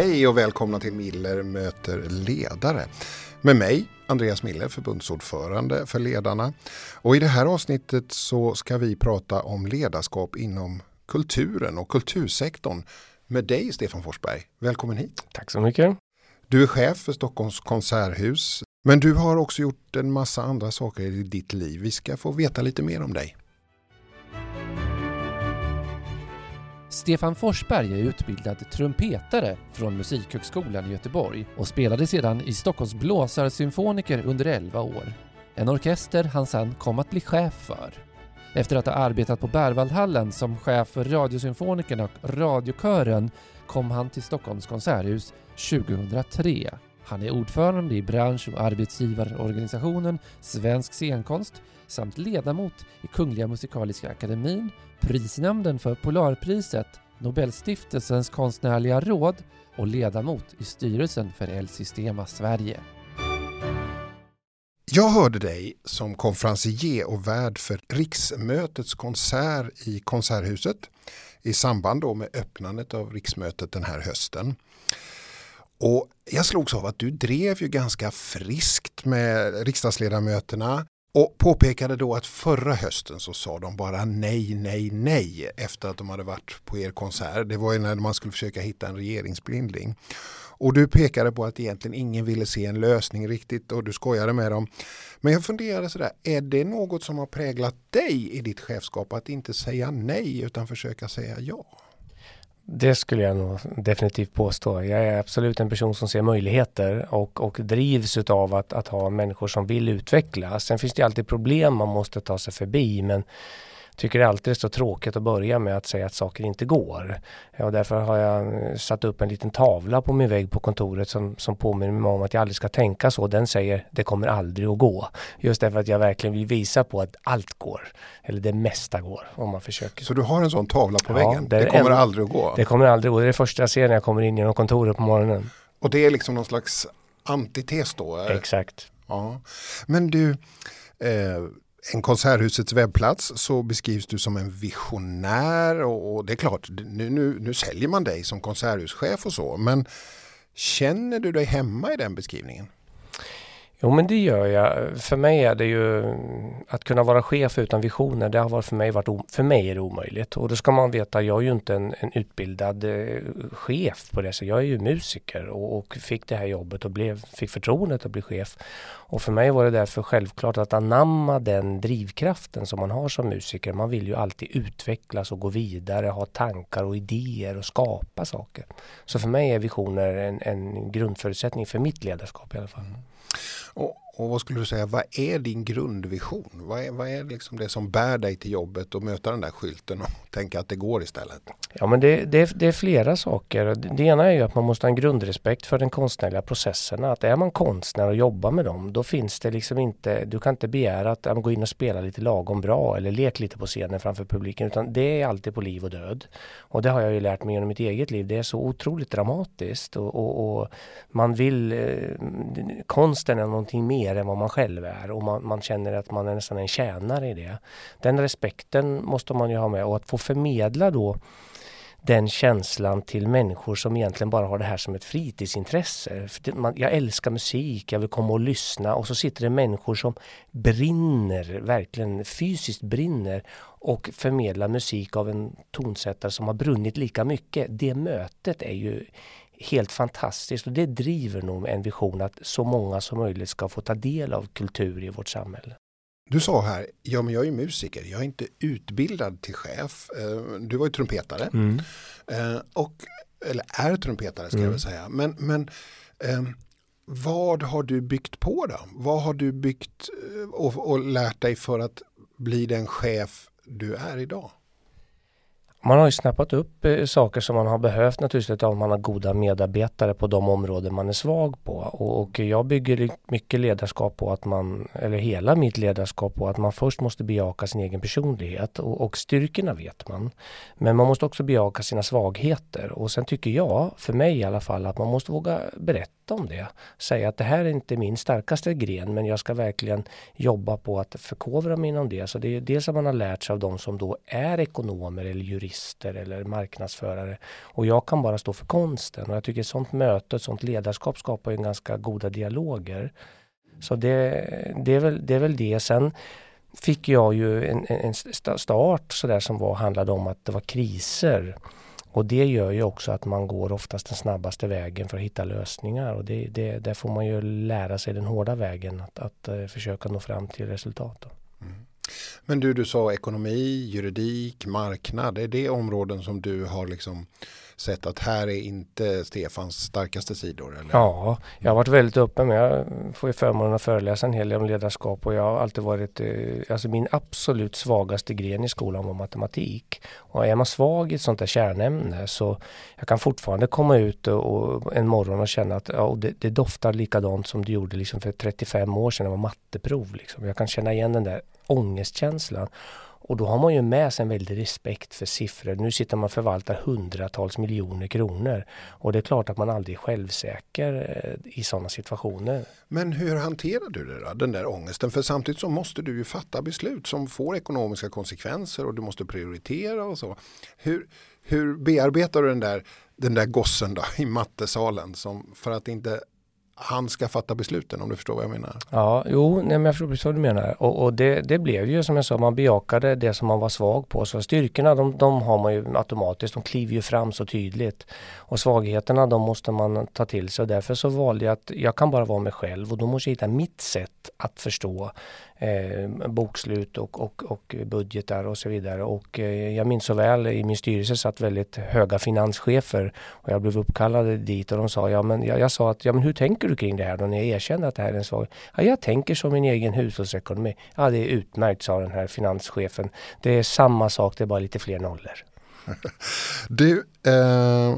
Hej och välkomna till Miller möter ledare. Med mig, Andreas Miller, förbundsordförande för Ledarna. Och i det här avsnittet så ska vi prata om ledarskap inom kulturen och kultursektorn med dig Stefan Forsberg. Välkommen hit. Tack så mycket. Du är chef för Stockholms konserthus. Men du har också gjort en massa andra saker i ditt liv. Vi ska få veta lite mer om dig. Stefan Forsberg är utbildad trumpetare från Musikhögskolan i Göteborg och spelade sedan i Stockholms Blåsarsymfoniker under 11 år. En orkester han sedan kom att bli chef för. Efter att ha arbetat på Berwaldhallen som chef för Radiosymfonikerna och Radiokören kom han till Stockholms konserthus 2003. Han är ordförande i bransch och arbetsgivarorganisationen Svensk scenkonst samt ledamot i Kungliga Musikaliska Akademin, prisnämnden för Polarpriset, Nobelstiftelsens konstnärliga råd och ledamot i styrelsen för El Sistema Sverige. Jag hörde dig som konferencier och värd för riksmötets konsert i Konserthuset i samband då med öppnandet av riksmötet den här hösten. Och jag slogs av att du drev ju ganska friskt med riksdagsledamöterna och påpekade då att förra hösten så sa de bara nej, nej, nej efter att de hade varit på er konsert. Det var ju när man skulle försöka hitta en regeringsblindling. Och du pekade på att egentligen ingen ville se en lösning riktigt och du skojade med dem. Men jag funderade sådär, är det något som har präglat dig i ditt chefskap att inte säga nej utan försöka säga ja? Det skulle jag nog definitivt påstå. Jag är absolut en person som ser möjligheter och, och drivs av att, att ha människor som vill utvecklas. Sen finns det alltid problem man måste ta sig förbi men tycker det alltid är så tråkigt att börja med att säga att saker inte går. Ja, därför har jag satt upp en liten tavla på min vägg på kontoret som, som påminner mig om att jag aldrig ska tänka så. Den säger det kommer aldrig att gå. Just därför att jag verkligen vill visa på att allt går. Eller det mesta går om man försöker. Så du har en sån tavla på ja, väggen? Det, det kommer en, aldrig att gå? Det kommer aldrig att gå. Det är det första jag ser när jag kommer in genom kontoret på morgonen. Och det är liksom någon slags antites då? Exakt. Ja. Men du, eh, en konserthusets webbplats så beskrivs du som en visionär och, och det är klart, nu, nu, nu säljer man dig som konserthuschef och så, men känner du dig hemma i den beskrivningen? Jo men det gör jag. För mig är det ju att kunna vara chef utan visioner. Det har varit för mig varit för mig är det omöjligt. Och då ska man veta, jag är ju inte en, en utbildad eh, chef på det sättet. Jag är ju musiker och, och, fick det här jobbet och blev, fick förtroendet att bli chef. Och för mig var det därför självklart att anamma den drivkraften som man har som musiker. Man vill ju alltid utvecklas och gå vidare, ha tankar och idéer och skapa saker. Så för mig är visioner en, en grundförutsättning för mitt ledarskap i alla fall. Mm. Och, och, vad skulle du säga, vad är din grundvision? Vad är, vad är liksom det som bär dig till jobbet och möta den där skylten och tänka att det går istället? Ja men det, det, det är flera saker. Det ena är ju att man måste ha en grundrespekt för den konstnärliga processen. Att är man konstnär och jobbar med dem då finns det liksom inte, du kan inte begära att gå in och spela lite lagom bra eller lek lite på scenen framför publiken utan det är alltid på liv och död. Och det har jag ju lärt mig genom mitt eget liv. Det är så otroligt dramatiskt och, och, och man vill, eh, konsten är någonting mer än vad man själv är och man, man, känner att man är nästan en tjänare i det. Den respekten måste man ju ha med och att få förmedla då den känslan till människor som egentligen bara har det här som ett fritidsintresse. Jag älskar musik, jag vill komma och lyssna och så sitter det människor som brinner, verkligen fysiskt brinner och förmedlar musik av en tonsättare som har brunnit lika mycket. Det mötet är ju helt fantastiskt och det driver nog en vision att så många som möjligt ska få ta del av kultur i vårt samhälle. Du sa här, ja men jag är musiker, jag är inte utbildad till chef. Eh, du var ju trumpetare. Mm. Eh, och, eller är trumpetare ska mm. jag väl säga. Men, men eh, vad har du byggt på då? Vad har du byggt och, och lärt dig för att bli den chef du är idag? Man har ju snappat upp eh, saker som man har behövt naturligtvis om man har goda medarbetare på de områden man är svag på. Och, och, jag bygger mycket ledarskap på att man, eller hela mitt ledarskap på att man först måste bejaka sin egen personlighet och, och styrkorna vet man. Men man måste också bejaka sina svagheter och sen tycker jag, för mig i alla fall, att man måste våga berätta om det. Säga att det här är inte min starkaste gren men jag ska verkligen jobba på att förkovra mig inom det. Så det är dels att man har lärt sig av de som då är ekonomer eller jurister eller marknadsförare. Och jag kan bara stå för konsten och jag tycker ett sånt möte, ett sånt ledarskap skapar ju ganska goda dialoger. Så det, det, är, väl, det är väl det. Sen fick jag ju en, en start så där som var, handlade om att det var kriser. Och det gör ju också att man går oftast den snabbaste vägen för att hitta lösningar och det, det, där får man ju lära sig den hårda vägen att, att eh, försöka nå fram till resultat. Mm. Men du, du sa ekonomi, juridik, marknad, är det områden som du har liksom sett att här är inte Stefans starkaste sidor? Eller? Ja, jag har varit väldigt öppen med, jag får ju förmånen att föreläsa en hel del om ledarskap och jag har alltid varit, eh, alltså min absolut svagaste gren i skolan var matematik. Och är man svag i ett sånt där kärnämne så jag kan fortfarande komma ut och, en morgon och känna att ja, det, det doftar likadant som det gjorde liksom för 35 år sedan när det var matteprov. Liksom. Jag kan känna igen den där ångestkänslan. Och då har man ju med sig en väldig respekt för siffror. Nu sitter man och förvaltar hundratals miljoner kronor. Och det är klart att man aldrig är självsäker eh, i sådana situationer. Men hur hanterar du det då, den där ångesten? För samtidigt så måste du ju fatta beslut som får ekonomiska konsekvenser och du måste prioritera och så. Hur, hur bearbetar du den där, den där gossen då i mattesalen som för att inte han ska fatta besluten om du förstår vad jag menar. Ja, jo, nej, men jag förstår precis vad du menar. Och, och det, det, blev ju som jag sa, man bejakade det som man var svag på. Så styrkorna de, de har man ju automatiskt, de kliver ju fram så tydligt. Och svagheterna de måste man ta till sig och därför så valde jag att jag kan bara vara mig själv och då måste jag hitta mitt sätt att förstå eh, bokslut och, och, och budgetar och så vidare. Och eh, jag minns så väl i min styrelse satt väldigt höga finanschefer och jag blev uppkallad dit och de sa, ja men jag, jag sa att, ja men hur tänker du kring det här då när jag erkänner att det här är en svag? Ja, jag tänker som min egen hushållsekonomi. Ja, det är utmärkt, sa den här finanschefen. Det är samma sak, det är bara lite fler nollor. du, eh,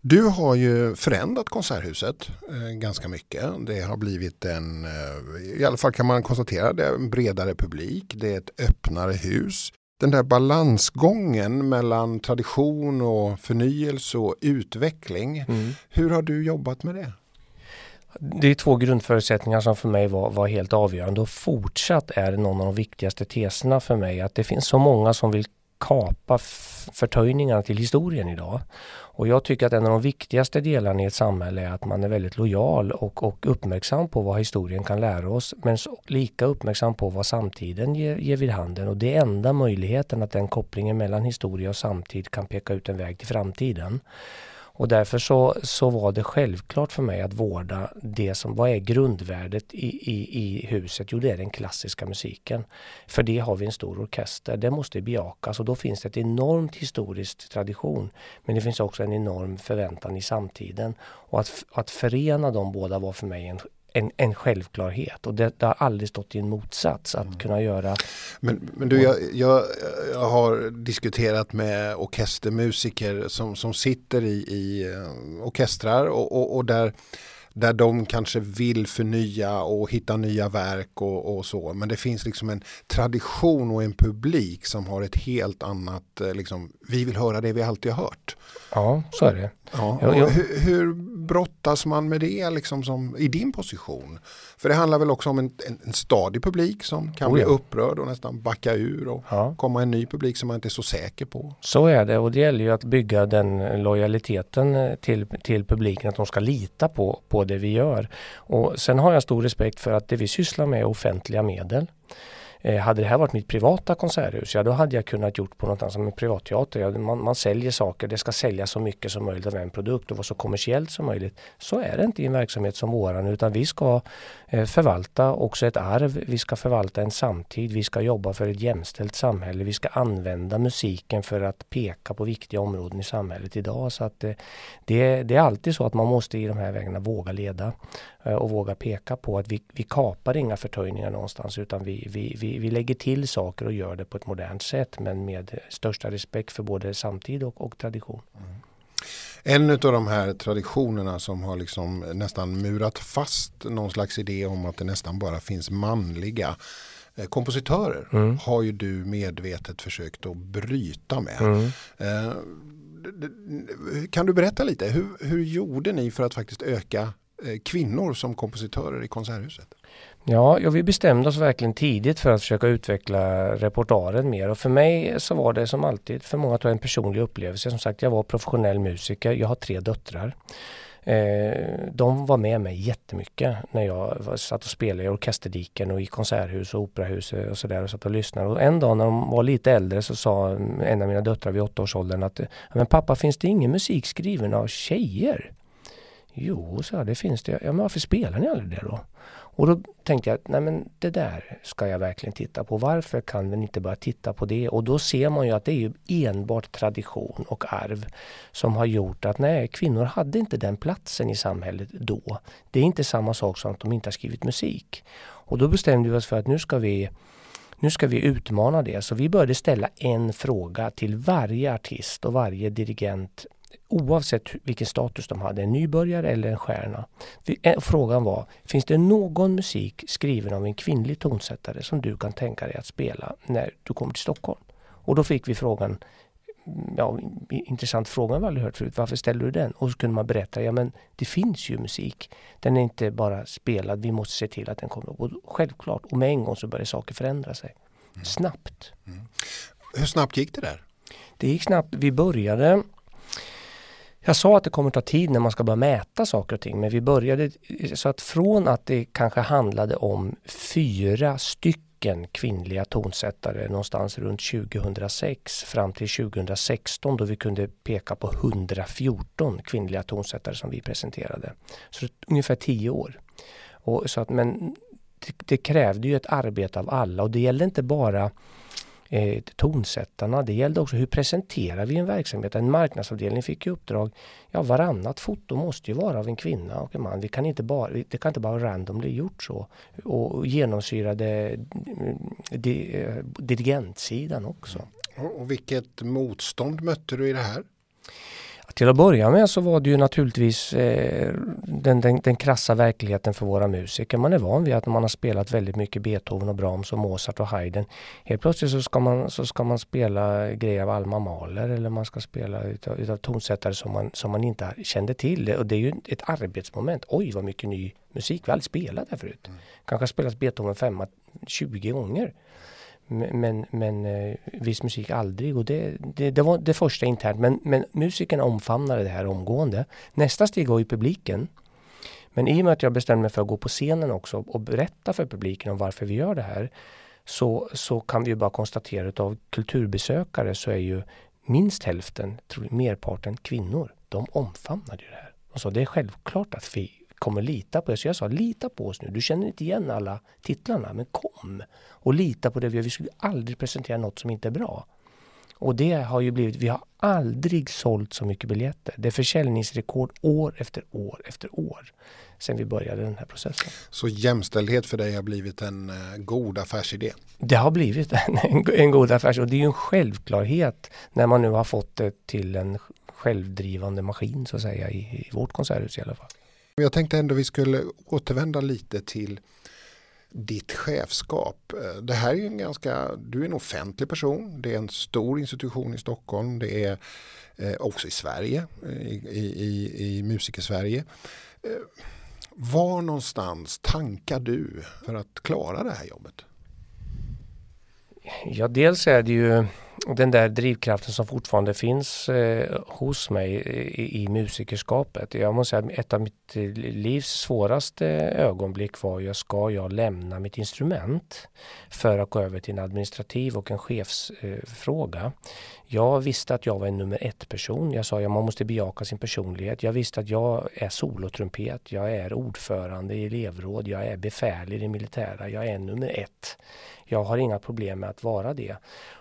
du har ju förändrat Konserthuset eh, ganska mycket. Det har blivit en, eh, i alla fall kan man konstatera det, en bredare publik. Det är ett öppnare hus. Den där balansgången mellan tradition och förnyelse och utveckling. Mm. Hur har du jobbat med det? Det är två grundförutsättningar som för mig var, var helt avgörande och fortsatt är någon av de viktigaste teserna för mig att det finns så många som vill kapa förtöjningarna till historien idag. Och jag tycker att en av de viktigaste delarna i ett samhälle är att man är väldigt lojal och, och uppmärksam på vad historien kan lära oss men lika uppmärksam på vad samtiden ger, ger vid handen. Och det är enda möjligheten att den kopplingen mellan historia och samtid kan peka ut en väg till framtiden. Och därför så, så var det självklart för mig att vårda det som, vad är grundvärdet i, i, i huset? Jo, det är den klassiska musiken. För det har vi en stor orkester, det måste bejakas och då finns det ett enormt historiskt tradition. Men det finns också en enorm förväntan i samtiden. Och att, att förena de båda var för mig en, en, en självklarhet och det, det, har aldrig stått i en motsats att mm. kunna göra. Men, men du, jag, jag, jag, har diskuterat med orkestermusiker som, som sitter i, i uh, orkestrar och, och, och där där de kanske vill förnya och hitta nya verk och, och, så. Men det finns liksom en tradition och en publik som har ett helt annat, eh, liksom, vi vill höra det vi alltid har hört. Ja, så är det. Ja, hur, hur brottas man med det liksom som, i din position? För det handlar väl också om en, en, en stadig publik som kan oh, bli upprörd och nästan backa ur och ja. komma en ny publik som man inte är så säker på. Så är det och det gäller ju att bygga den lojaliteten eh, till, till publiken att de ska lita på, på det vi gör. Och sen har jag stor respekt för att det vi sysslar med är offentliga medel. Eh, hade det här varit mitt privata konserthus, ja då hade jag kunnat gjort på något annat som en privatteater. Ja, man, man säljer saker, det ska säljas så mycket som möjligt av en produkt och vara så kommersiellt som möjligt. Så är det inte i en verksamhet som våran utan vi ska eh, förvalta också ett arv, vi ska förvalta en samtid, vi ska jobba för ett jämställt samhälle, vi ska använda musiken för att peka på viktiga områden i samhället idag. Så att eh, det, det är alltid så att man måste i de här vägarna våga leda eh, och våga peka på att vi, vi kapar inga förtöjningar någonstans utan vi, vi, vi vi, lägger till saker och gör det på ett modernt sätt men med största respekt för både samtid och, och tradition. Mm. En av de här traditionerna som har liksom nästan murat fast någon slags idé om att det nästan bara finns manliga eh, kompositörer mm. har ju du medvetet försökt att bryta med. Mm. Eh, kan du berätta lite, hur, hur gjorde ni för att faktiskt öka eh, kvinnor som kompositörer i Konserthuset? Ja, ja, vi bestämde oss verkligen tidigt för att försöka utveckla repertoaren mer och för mig så var det som alltid, för många tror jag en personlig upplevelse. Som sagt, jag var professionell musiker, jag har tre döttrar. Eh, de var med mig jättemycket när jag satt och spelade i orkesterdiken och i konserthus och operahus och sådär och satt och lyssnade. Och en dag när de var lite äldre så sa en av mina döttrar vid åttaårsåldern att Men pappa finns det ingen musik skriven av tjejer? Jo, så det finns det. Ja, men varför spelar ni aldrig det då? Och då tänkte jag att nej men det där ska jag verkligen titta på. Varför kan vi inte bara titta på det? Och då ser man ju att det är ju enbart tradition och arv som har gjort att nej, kvinnor hade inte den platsen i samhället då. Det är inte samma sak som att de inte har skrivit musik. Och då bestämde vi oss för att nu ska vi nu ska vi utmana det. Så vi började ställa en fråga till varje artist och varje dirigent oavsett vilken status de hade, en nybörjare eller en stjärna. Frågan var, finns det någon musik skriven av en kvinnlig tonsättare som du kan tänka dig att spela när du kommer till Stockholm? Och då fick vi frågan, mm, ja, intressant fråga vi aldrig hört förut, varför ställer du den? Och så kunde man berätta, ja men det finns ju musik. Den är inte bara spelad, vi måste se till att den kommer upp. Och självklart, och med en gång så började saker förändra sig. Mm. Snabbt. Mm. Hur snabbt gick det där? Det gick snabbt. Vi började jag sa att det kommer ta tid när man ska börja mäta saker och ting men vi började så att från att det kanske handlade om fyra stycken kvinnliga tonsättare någonstans runt 2006 fram till 2016 då vi kunde peka på 114 kvinnliga tonsättare som vi presenterade. Så ungefär tio år. Och så att, men det, det krävde ju ett arbete av alla och det gällde inte bara eh, tonsättarna. Det gällde också hur presenterar vi en verksamhet? En marknadsavdelning fick i uppdrag, ja varannat foto måste ju vara av en kvinna och en man. Vi kan inte bara, det kan inte bara randomly gjort så. Och genomsyrade eh, di, eh, dirigentsidan också. Mm. Och vilket motstånd mötte du i det här? Till att börja med så var det ju naturligtvis eh, den, den, den krassa verkligheten för våra musiker. Man är van vid att man har spelat väldigt mycket Beethoven och Brahms och Mozart och Haydn. Helt plötsligt så ska man, så ska man spela grejer av Alma Mahler eller man ska spela utav, utav tonsättare som man, som man inte kände till. Och det är ju ett arbetsmoment. Oj vad mycket ny musik, vi har aldrig spelat där förut. Mm. Kanske har spelat Beethoven femma 20 gånger. Men, men eh, viss musik aldrig och det, det, det, var det första internt. Men, men musikerna omfamnade det här omgående. Nästa steg var ju publiken. Men i och med att jag bestämde mig för att gå på scenen också och berätta för publiken om varför vi gör det här så, så kan vi ju bara konstatera att av kulturbesökare så är ju minst hälften, tror jag, merparten kvinnor. De omfamnade ju det här. Och så det är självklart att vi kommer lita på det. Så jag sa, lita på oss nu. Du känner inte igen alla titlarna, men kom och lita på det vi gör. Vi skulle aldrig presentera något som inte är bra. Och det har ju blivit, vi har aldrig sålt så mycket biljetter. Det är försäljningsrekord år efter år efter år sen vi började den här processen. Så jämställdhet för dig har blivit en eh, god affärsidé? Det har blivit en, en, en god affärsidé och det är ju en självklarhet när man nu har fått det till en självdrivande maskin så att säga i, i vårt konserthus i alla fall. Jag tänkte ändå vi skulle återvända lite till ditt chefskap. Eh, det här är ju en ganska, du är en offentlig person, det är en stor institution i Stockholm, det är eh, också i Sverige, eh, i, i, i musikersverige. Var någonstans tankar du för att klara det här jobbet? Ja, dels är det ju den där drivkraften som fortfarande finns eh, hos mig i, i musikerskapet. Jag måste säga att ett av mitt eh, livs svåraste ögonblick var ju, ska jag lämna mitt instrument för att gå över till en administrativ och en chefsfråga. Eh, jag visste att jag var en nummer ett person. Jag sa att man måste bejaka sin personlighet. Jag visste att jag är solotrumpet. Jag är ordförande i elevråd. Jag är befäl i det militära. Jag är nummer ett. Jag har inga problem med att vara det.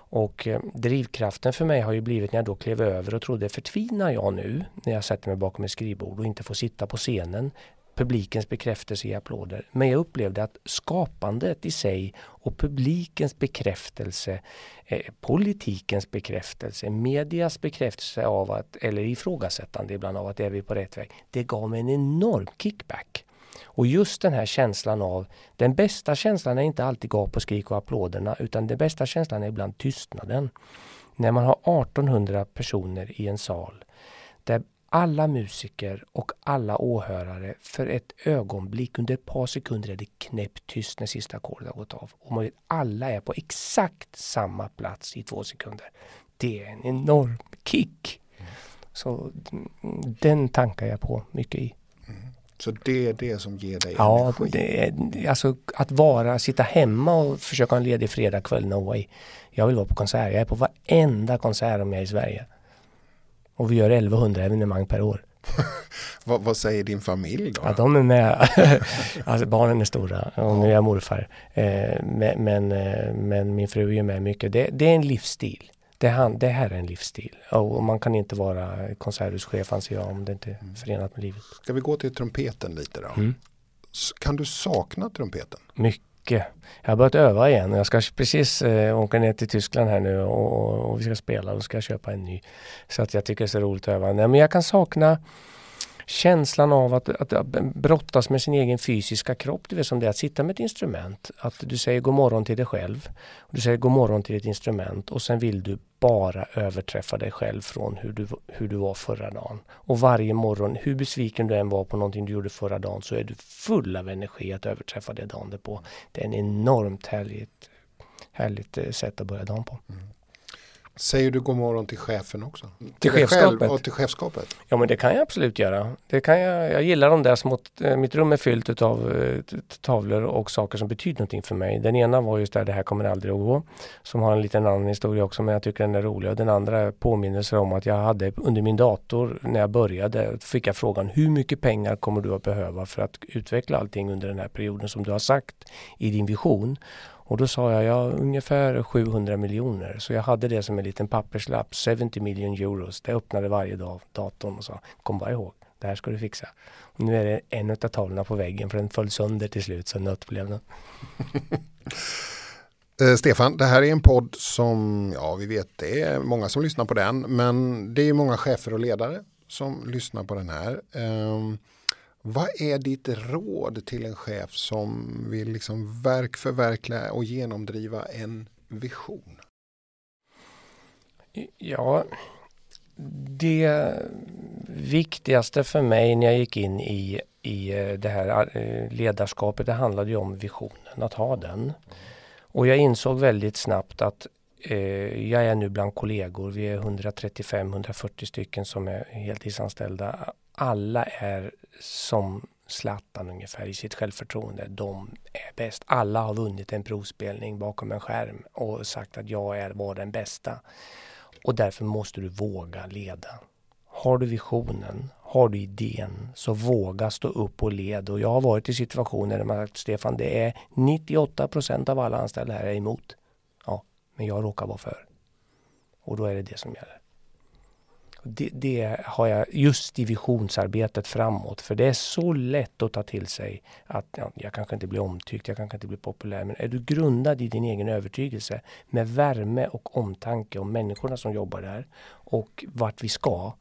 Och eh, drivkraften för mig har ju blivit när jag då klev över och trodde förtvinar jag nu när jag sätter mig bakom ett skrivbord och inte får sitta på scenen publikens bekräftelse i applåder. Men jag upplevde att skapandet i sig och publikens bekräftelse, eh, politikens bekräftelse, medias bekräftelse av att, eller ifrågasättande ibland av att är vi på rätt väg, det gav mig en enorm kickback. Och just den här känslan av, den bästa känslan är inte alltid gap och skrik och applåderna utan den bästa känslan är ibland tystnaden. När man har 1800 personer i en sal där alla musiker och alla åhörare för ett ögonblick, under ett par sekunder är det knäpptyst när sista ackordet har gått av. Och man vet, alla är på exakt samma plats i två sekunder. Det är en enorm kick. Så mm, den tankar jag på mycket i. Mm. Så det är det som ger dig ja, energi? Det är, alltså att vara, sitta hemma och försöka ha en ledig fredagkväll, no way. Jag vill vara på konsert. Jag är på varenda konsert om jag är i Sverige. Och vi gör 1100 evenemang per år. vad, vad, säger din familj då? Ja, de är med. alltså barnen är stora och nu är jag morfar. Eh, men, men, eh, men, min fru är med mycket. Det, det är en livsstil. Det, han, det här är en livsstil och man kan inte vara konserthuschef anser jag om det inte är mm. förenat med livet. Ska vi gå till trumpeten lite då? Mm. Kan du sakna trumpeten? Mycket. Jag har börjat öva igen jag ska precis äh, åka ner till Tyskland här nu och, och, och vi ska spela och ska jag köpa en ny. Så att jag tycker det är så roligt att öva. Nej, men jag kan sakna känslan av att, att, att brottas med sin egen fysiska kropp. Det är som det att sitta med ett instrument. Att du säger god morgon till dig själv. Och du säger god morgon till ditt instrument och sen vill du bara överträffa dig själv från hur du, hur du var förra dagen. Och varje morgon, hur besviken du än var på någonting du gjorde förra dagen så är du full av energi att överträffa det dagen på. Det är en enormt härligt, härligt eh, sätt att börja dagen på. Mm. Säger du god morgon till chefen också? Till, chefskapet? och till chefskapet? Ja men det kan jag absolut göra. Det kan jag, jag gillar de där små, eh, mitt rum är fyllt av uh, tavlor och saker som betyder någonting för mig. Den ena var just där det här kommer aldrig att gå. Som har en liten annan historia också men jag tycker den är rolig. Och den andra är påminnelser om att jag hade under min dator när jag började fick jag frågan hur mycket pengar kommer du att behöva för att utveckla allting under den här perioden som du har sagt i din vision. Och då sa jag, ja ungefär 700 miljoner. Så jag hade det som en liten papperslapp, 70 million euros. Det öppnade varje dag datorn och sa, kom bara ihåg, det här ska du fixa. Och nu är det en av tavlorna på väggen för den föll sönder till slut så nött blev den. Eh, Stefan, det här är en podd som, ja vi vet det är många som lyssnar på den, men det är många chefer och ledare som lyssnar på den här. Um, vad är ditt råd till en chef som vill liksom verk förverkliga och genomdriva en vision? Ja, det viktigaste för mig när jag gick in i, i eh, det här eh, ledarskapet, det handlade ju om visionen, att ha den. Och jag insåg väldigt snabbt att eh, jag är nu bland kollegor, vi är 135-140 stycken som är heltidsanställda. Alla är som Zlatan ungefär i sitt självförtroende. De är bäst. Alla har vunnit en provspelning bakom en skärm och sagt att jag är, var den bästa. Och därför måste du våga leda. Har du visionen, har du idén, så våga stå upp och led. Och jag har varit i situationer där man sagt Stefan, det är 98 procent av alla anställda här är emot. Ja, men jag råkar vara för. Och då är det det som gäller. Det, det, har jag just i visionsarbetet framåt. För det är så lätt att ta till sig att ja, jag kanske inte blir omtyckt, jag kanske inte blir populär. Men är du grundad i din egen övertygelse med värme och omtanke om människorna som jobbar där och vart vi ska,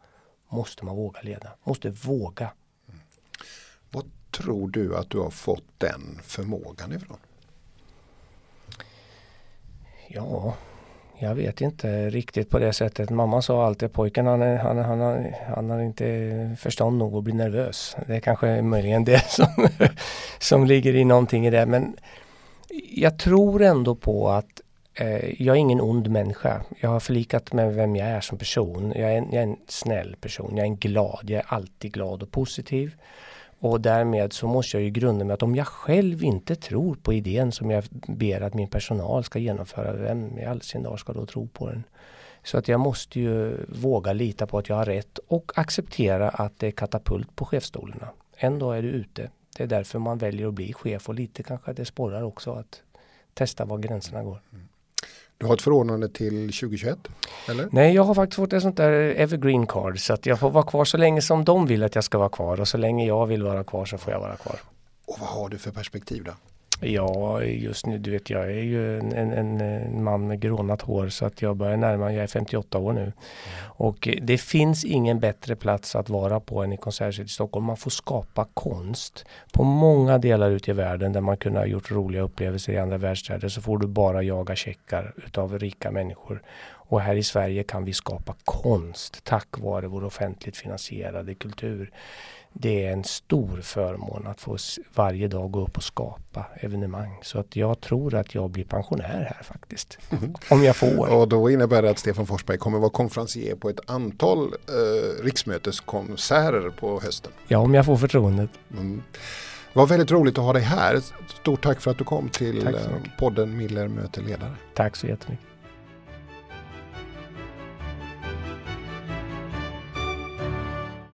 måste man våga leda. Måste våga. Mm. Vad tror du att du har fått den förmågan ifrån? Ja, jag vet inte riktigt på det sättet. Mamma sa alltid pojken han, är, han, han, han, han har inte förstånd nog att bli nervös. Det är kanske möjligen det som, som ligger i någonting i det. Men jag tror ändå på att eh, jag är ingen ond människa. Jag har förlikat med vem jag är som person. Jag är, en, jag är en snäll person. Jag är en glad. Jag är alltid glad och positiv. Och därmed så måste jag ju grunda mig att om jag själv inte tror på idén som jag ber att min personal ska genomföra, vem i all sin dag ska då tro på den? Så att jag måste ju våga lita på att jag har rätt och acceptera att det är katapult på chefstolarna. En dag är du ute. Det är därför man väljer att bli chef och lite kanske det sporrar också att testa var gränserna går. Mm. Du har ett förordnande till 2021? Eller? Nej, jag har faktiskt fått ett sånt där evergreen card så att jag får vara kvar så länge som de vill att jag ska vara kvar och så länge jag vill vara kvar så får jag vara kvar. Och vad har du för perspektiv då? Ja, just nu, du vet jag är ju en, en, en man med grånat hår så att jag börjar närma jag är 58 år nu. Och det finns ingen bättre plats att vara på än i Konserthuset i Stockholm. Man får skapa konst på många delar ute i världen där man kunde ha gjort roliga upplevelser i andra världsstäder så får du bara jaga checkar utav rika människor. Och här i Sverige kan vi skapa konst tack vare vår offentligt finansierade kultur det är en stor förmån att få varje dag gå upp och skapa evenemang. Så att jag tror att jag blir pensionär här faktiskt. Mm. Om jag får. Och då innebär det att Stefan Forsberg kommer vara konferencier på ett antal eh, riksmöteskonserter på hösten. Ja, om jag får förtroendet. Mm. Det var väldigt roligt att ha dig här. Stort tack för att du kom till eh, podden Miller möter ledare. Tack så jättemycket.